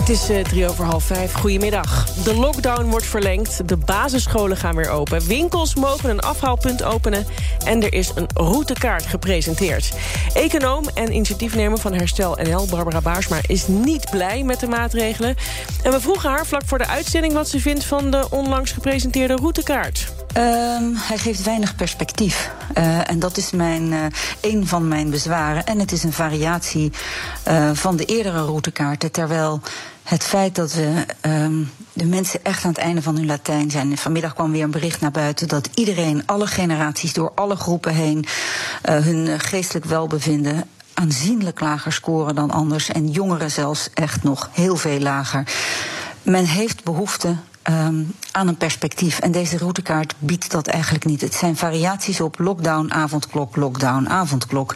Het is uh, drie over half vijf. Goedemiddag. De lockdown wordt verlengd. De basisscholen gaan weer open. Winkels mogen een afhaalpunt openen. En er is een routekaart gepresenteerd. Econoom en initiatiefnemer van Herstel NL, Barbara Baarsma... is niet blij met de maatregelen. En we vroegen haar vlak voor de uitzending... wat ze vindt van de onlangs gepresenteerde routekaart. Um, hij geeft weinig perspectief. Uh, en dat is mijn, uh, een van mijn bezwaren. En het is een variatie uh, van de eerdere routekaarten. Terwijl het feit dat we um, de mensen echt aan het einde van hun Latijn zijn. Vanmiddag kwam weer een bericht naar buiten dat iedereen, alle generaties, door alle groepen heen, hun geestelijk welbevinden aanzienlijk lager scoren dan anders. En jongeren zelfs echt nog heel veel lager. Men heeft behoefte um, aan een perspectief. En deze routekaart biedt dat eigenlijk niet. Het zijn variaties op lockdown, avondklok, lockdown, avondklok.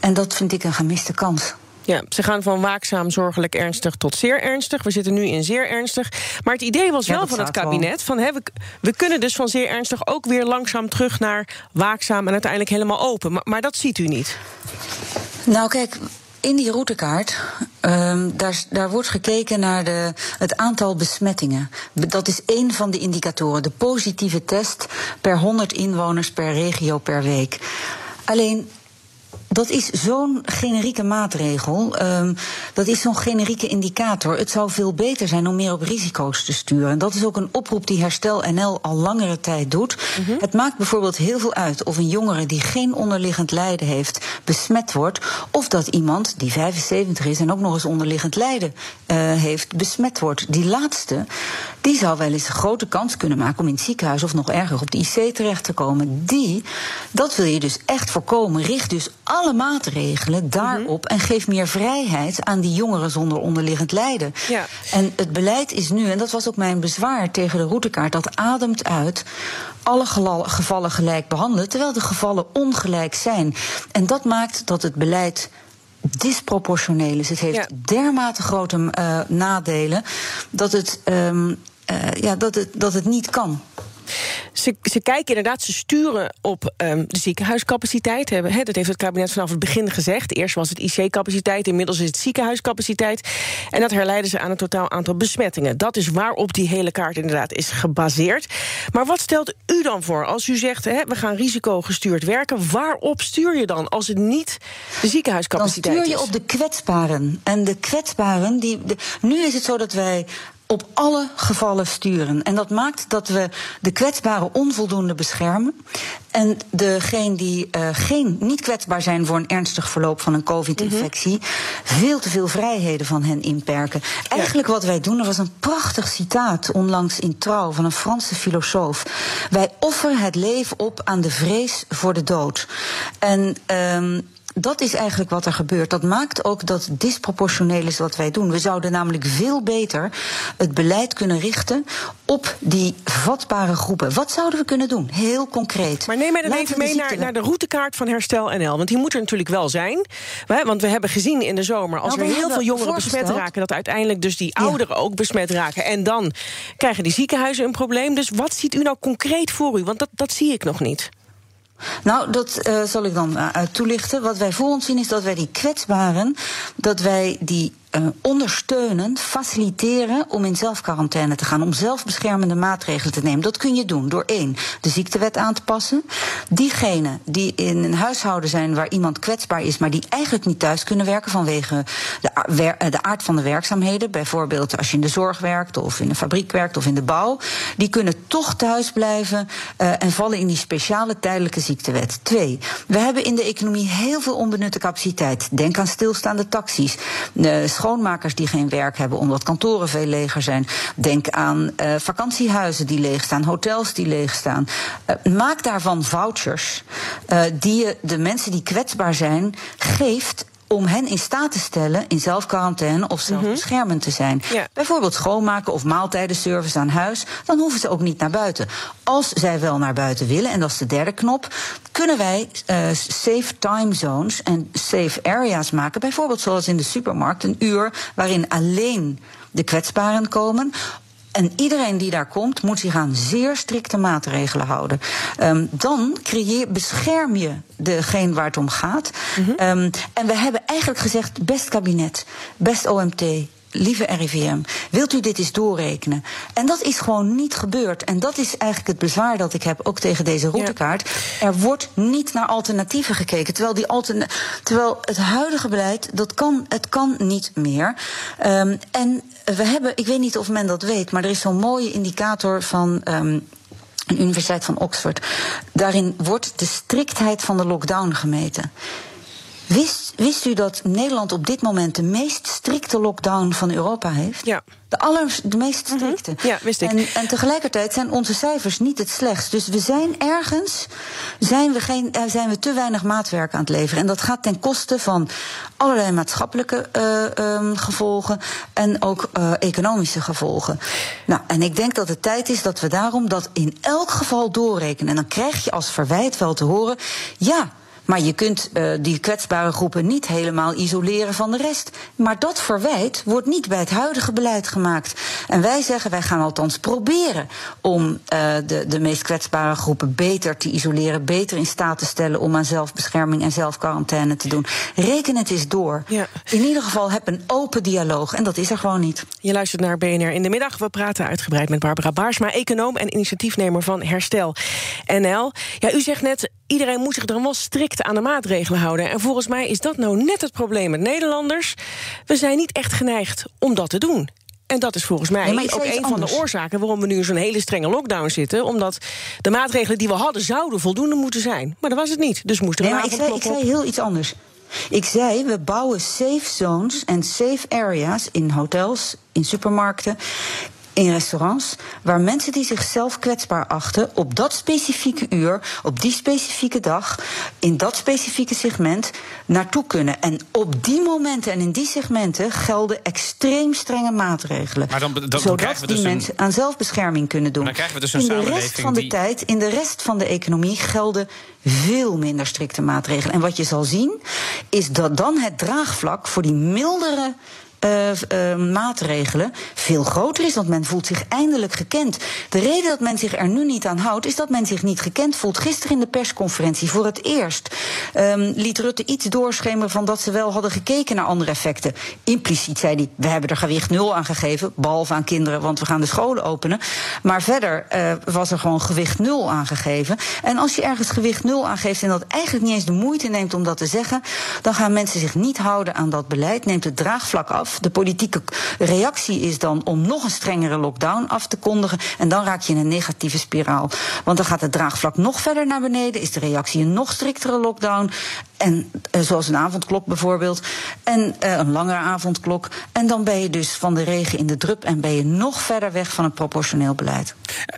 En dat vind ik een gemiste kans. Ja, ze gaan van waakzaam, zorgelijk, ernstig tot zeer ernstig. We zitten nu in zeer ernstig. Maar het idee was wel van het kabinet... Van, he, we, we, kunnen dus van zeer ernstig ook weer langzaam terug naar waakzaam... en uiteindelijk helemaal open. Maar, maar dat ziet u niet. Nou, kijk, in die routekaart, um, daar, daar wordt gekeken naar de, het aantal besmettingen. Dat is één van de indicatoren. De positieve test per 100 inwoners per regio per week. Alleen dat is zo'n generieke maatregel. Um, dat is zo'n generieke indicator. Het zou veel beter zijn om meer op risico's te sturen. En dat is ook een oproep die Herstel NL al langere tijd doet. Mm -hmm. Het maakt bijvoorbeeld heel veel uit of een jongere die geen onderliggend lijden heeft besmet wordt. Of dat iemand die 75 is en ook nog eens onderliggend lijden uh, heeft besmet wordt. Die laatste, die zou wel eens een grote kans kunnen maken om in het ziekenhuis of nog erger op de IC terecht te komen. Die, dat wil je dus echt voorkomen. Richt dus alle maatregelen daarop mm -hmm. en geef meer vrijheid aan die jongeren zonder onderliggend lijden. Ja. En het beleid is nu, en dat was ook mijn bezwaar tegen de routekaart, dat ademt uit alle gevallen gelijk behandelen, terwijl de gevallen ongelijk zijn. En dat maakt dat het beleid disproportioneel is. Het heeft ja. dermate grote uh, nadelen dat het, um, uh, ja, dat, het, dat het niet kan. Ze, ze kijken inderdaad, ze sturen op um, de ziekenhuiscapaciteit. He, dat heeft het kabinet vanaf het begin gezegd. Eerst was het IC-capaciteit, inmiddels is het ziekenhuiscapaciteit. En dat herleiden ze aan het totaal aantal besmettingen. Dat is waarop die hele kaart inderdaad is gebaseerd. Maar wat stelt u dan voor als u zegt, he, we gaan risicogestuurd werken? Waarop stuur je dan als het niet de ziekenhuiscapaciteit is? Dan stuur je is? op de kwetsbaren. En de kwetsbaren, die, de, nu is het zo dat wij op alle gevallen sturen. En dat maakt dat we de kwetsbaren onvoldoende beschermen. En degenen die uh, geen, niet kwetsbaar zijn voor een ernstig verloop van een COVID-infectie, mm -hmm. veel te veel vrijheden van hen inperken. Ja. Eigenlijk wat wij doen, er was een prachtig citaat onlangs in Trouw van een Franse filosoof. Wij offeren het leven op aan de vrees voor de dood. En. Um, dat is eigenlijk wat er gebeurt. Dat maakt ook dat het disproportioneel is wat wij doen. We zouden namelijk veel beter het beleid kunnen richten op die vatbare groepen. Wat zouden we kunnen doen? Heel concreet. Maar neem mij dan even mee naar, naar, de routekaart van Herstel NL. Want die moet er natuurlijk wel zijn. Want we hebben gezien in de zomer, als nou, er heel veel jongeren besmet raken... dat uiteindelijk dus die ouderen ja. ook besmet raken. En dan krijgen die ziekenhuizen een probleem. Dus wat ziet u nou concreet voor u? Want dat, dat zie ik nog niet. Nou, dat uh, zal ik dan uh, toelichten. Wat wij voor ons zien is dat wij die kwetsbaren, dat wij die uh, ondersteunen, faciliteren om in zelfquarantaine te gaan, om zelfbeschermende maatregelen te nemen. Dat kun je doen door één, de ziektewet aan te passen. Diegenen die in een huishouden zijn waar iemand kwetsbaar is, maar die eigenlijk niet thuis kunnen werken vanwege de, de aard van de werkzaamheden, bijvoorbeeld als je in de zorg werkt of in een fabriek werkt of in de bouw, die kunnen toch thuis blijven uh, en vallen in die speciale tijdelijke ziektewet. Twee, we hebben in de economie heel veel onbenutte capaciteit. Denk aan stilstaande taxis. Schoonmakers die geen werk hebben omdat kantoren veel leger zijn. Denk aan uh, vakantiehuizen die leeg staan, hotels die leeg staan. Uh, maak daarvan vouchers uh, die je de mensen die kwetsbaar zijn geeft om hen in staat te stellen in zelfquarantaine of zelfbeschermend te zijn. Ja. Bijvoorbeeld schoonmaken of maaltijdenservice aan huis. Dan hoeven ze ook niet naar buiten. Als zij wel naar buiten willen, en dat is de derde knop, kunnen wij eh, safe time zones en safe areas maken. Bijvoorbeeld zoals in de supermarkt, een uur waarin alleen de kwetsbaren komen. En iedereen die daar komt, moet zich aan zeer strikte maatregelen houden. Ehm, dan creëer, bescherm je degene waar het om gaat. Ehm, en we hebben eigenlijk gezegd: best kabinet, best OMT. Lieve RIVM, wilt u dit eens doorrekenen? En dat is gewoon niet gebeurd. En dat is eigenlijk het bezwaar dat ik heb, ook tegen deze routekaart. Er wordt niet naar alternatieven gekeken. Terwijl, die terwijl het huidige beleid, dat kan, het kan niet meer. Ehm, en we hebben, ik weet niet of men dat weet, maar er is zo'n mooie indicator van. ehm, een universiteit van Oxford. Daarin wordt de striktheid van de lockdown gemeten. Wist, wist u dat Nederland op dit moment de meest strikte lockdown van Europa heeft? Ja. De aller, de meest strikte. Ja, wist ik. En, en tegelijkertijd zijn onze cijfers niet het slechtst. Dus we zijn ergens, zijn we, geen, eh, zijn we te weinig maatwerk aan het leveren. En dat gaat ten koste van allerlei maatschappelijke eh, ehm, gevolgen en ook eh, economische gevolgen. Nou, en ik denk dat het tijd is dat we daarom dat in elk geval doorrekenen. En dan krijg je als verwijt wel te horen, ja. Maar je kunt uh, die kwetsbare groepen niet helemaal isoleren van de rest. Maar dat verwijt wordt niet bij het huidige beleid gemaakt. En wij zeggen, wij gaan althans proberen om uh, de, de meest kwetsbare groepen beter te isoleren, beter in staat te stellen om aan zelfbescherming en zelfquarantaine te doen. Reken het eens door. Ja. In ieder geval heb een open dialoog. En dat is er gewoon niet. Je luistert naar BNR in de middag. We praten uitgebreid met Barbara Baarsma, econoom en initiatiefnemer van Herstel NL. Ja, u zegt net, iedereen moet zich er wel strikt aan de maatregelen houden. En volgens mij is dat nou net het probleem met Nederlanders. We zijn niet echt geneigd om dat te doen. En dat is volgens mij Nee, ook een van de oorzaken waarom we nu in zo'n hele strenge lockdown zitten. Omdat de maatregelen die we hadden zouden voldoende moeten zijn. Maar dat was het niet. Dus moest er nee, maar ik zei, ik zei heel iets anders. Ik zei, we bouwen safe zones en safe areas in hotels, in supermarkten in restaurants, waar mensen die zichzelf kwetsbaar achten, op dat specifieke uur, op die specifieke dag, in dat specifieke segment naartoe kunnen. En op die momenten en in die segmenten gelden extreem strenge maatregelen. Maar dan, dan, dan zodat we die dus een- mensen aan zelfbescherming kunnen doen. Dan krijgen we dus een in de rest van de die- tijd, in de rest van de economie gelden veel minder strikte maatregelen. En wat je zal zien, is dat dan het draagvlak voor die mildere. Eh, eh, maatregelen veel groter is, want men voelt zich eindelijk gekend. De reden dat men zich er nu niet aan houdt, is dat men zich niet gekend voelt. Gisteren in de persconferentie voor het eerst ehm, liet Rutte iets doorschemeren van dat ze wel hadden gekeken naar andere effecten. Impliciet zei hij: we hebben er gewicht nul aan gegeven, behalve aan kinderen, want we gaan de scholen openen. Maar verder eh, was er gewoon gewicht nul aangegeven. En als je ergens gewicht nul aangeeft en dat eigenlijk niet eens de moeite neemt om dat te zeggen, dan gaan mensen zich niet houden aan dat beleid, neemt het draagvlak af. De politieke reactie is dan om nog een strengere lockdown af te kondigen. En dan raak je in een negatieve spiraal. Want dan gaat het draagvlak nog verder naar beneden, is de reactie een nog striktere lockdown. En eh, zoals een avondklok bijvoorbeeld. En eh, een langere avondklok. En dan ben je dus van de regen in de drup en ben je nog verder weg van het proportioneel beleid.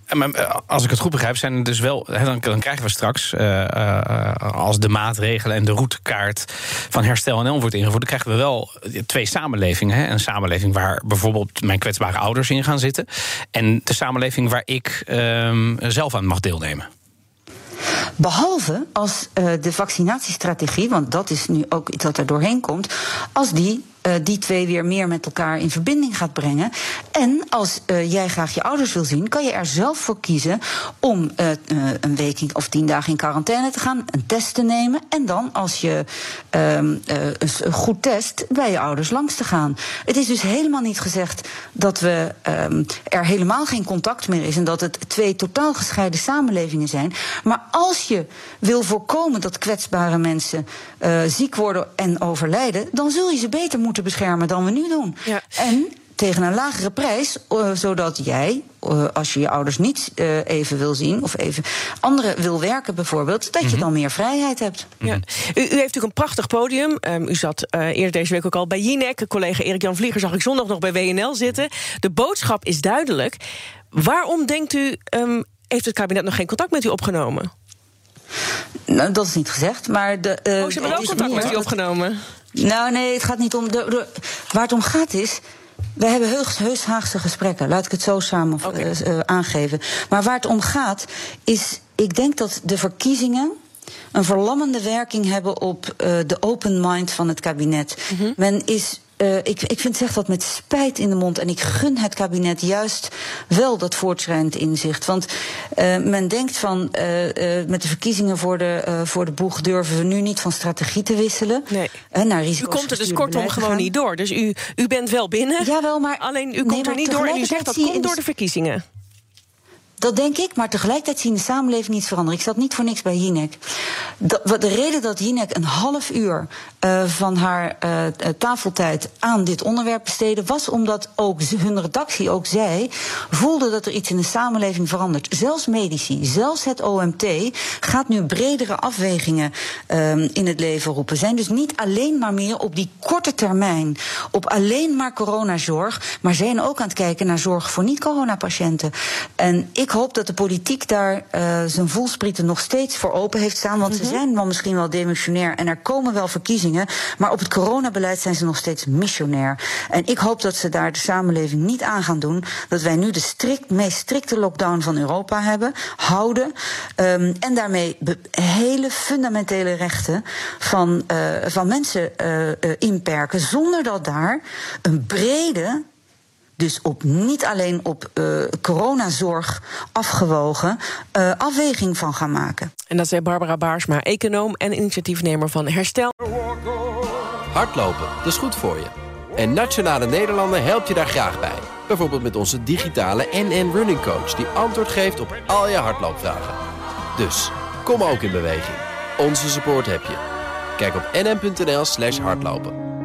Eh, maar, als ik het goed begrijp, zijn er dus wel. Dan, dan krijgen we straks, als de maatregelen en de routekaart van herstel NL wordt ingevoerd, dan krijgen we wel twee samenlevingen. Hè? Een samenleving waar bijvoorbeeld mijn kwetsbare ouders in gaan zitten. En de samenleving waar ik ehm, zelf aan mag deelnemen. Behalve als uh, de vaccinatiestrategie, want dat is nu ook iets dat er doorheen komt, als die uh, die twee weer meer met elkaar in verbinding gaat brengen. En als uh, jij graag je ouders wil zien, kan je er zelf voor kiezen om uh, een week of tien dagen in quarantaine te gaan, een test te nemen. En dan, als je een goed test, bij je ouders langs te gaan. Het is dus helemaal niet gezegd dat we um, er helemaal geen contact meer is en dat het twee totaal gescheiden samenlevingen zijn. Maar als je wil voorkomen dat kwetsbare mensen ziek worden en overlijden, dan zul je ze beter moeten moeten beschermen dan we nu doen. Ja. En tegen een lagere prijs, uh, zodat jij, uh, als je je ouders niet uh, even wil zien of even anderen wil werken bijvoorbeeld, dat mm -hmm. je dan meer vrijheid hebt. Ja. U, u, heeft natuurlijk een prachtig podium. Um, u zat eerder deze week ook al bij Jinek. Collega Erik-Jan Vlieger zag ik zondag nog bij WNL zitten. De boodschap is duidelijk. Waarom denkt u, um, heeft het kabinet nog geen contact met u opgenomen? Nou, dat is niet gezegd, maar... De, oh, ze hebben wel contact met u opgenomen? Nou, nee, het gaat niet om. De, de, waar het om gaat is. We hebben heus, heus Haagse gesprekken, laat ik het zo samen eh, aangeven. Maar waar het om gaat, is. Ik denk dat de verkiezingen een verlammende werking hebben op eh, de open mind van het kabinet. Men is. Eh, ik, ik vind zeg dat met spijt in de mond. En ik gun het kabinet juist wel dat voortschrijdend inzicht. Want eh, men denkt van eh, met de verkiezingen voor de, voor de boeg durven we nu niet van strategie te wisselen. Nee. En naar U komt er dus kortom gewoon gaan. niet door. Dus u, u bent wel binnen. Jawel, maar- Alleen u Nee, komt er niet door en u zegt dat komt door de verkiezingen. Dat denk ik, maar tegelijkertijd zien de samenleving iets veranderen. Ik zat niet voor niks bij Jinek. Wat de reden dat Jinek een half uur eh, van haar eh, eh, tafeltijd aan dit onderwerp besteedde, was omdat ook hun redactie ook zij voelde dat er iets in de samenleving verandert. Zelfs medici, zelfs het OMT gaat nu bredere afwegingen ehm, in het leven roepen. Zijn dus niet alleen maar meer op die korte termijn, op alleen maar coronazorg, maar zijn ook aan het kijken naar zorg voor niet-coronapatiënten. En ik hoop dat de politiek daar eh, zijn voelsprieten nog steeds voor open heeft staan. Want ze zijn wel misschien wel demissionair en er komen wel verkiezingen. Maar op het coronabeleid zijn ze nog steeds missionair. En ik hoop dat ze daar de samenleving niet aan gaan doen. Dat wij nu de strikt, meest strikte lockdown van Europa hebben, houden. ehm, en daarmee hele fundamentele rechten van, eh, van mensen eh, inperken. Zonder dat daar een brede dus op, niet alleen op eh, coronazorg afgewogen eh, afweging van gaan maken. En dat zei Barbara Baarsma, econoom en initiatiefnemer van Herstel. Hardlopen, dat is goed voor je. En Nationale Nederlanden helpt je daar graag bij. Bijvoorbeeld met onze digitale NN Running Coach... die antwoord geeft op al je hardloopvragen. Dus, kom ook in beweging. Onze support heb je. Kijk op nn.nl slash hardlopen.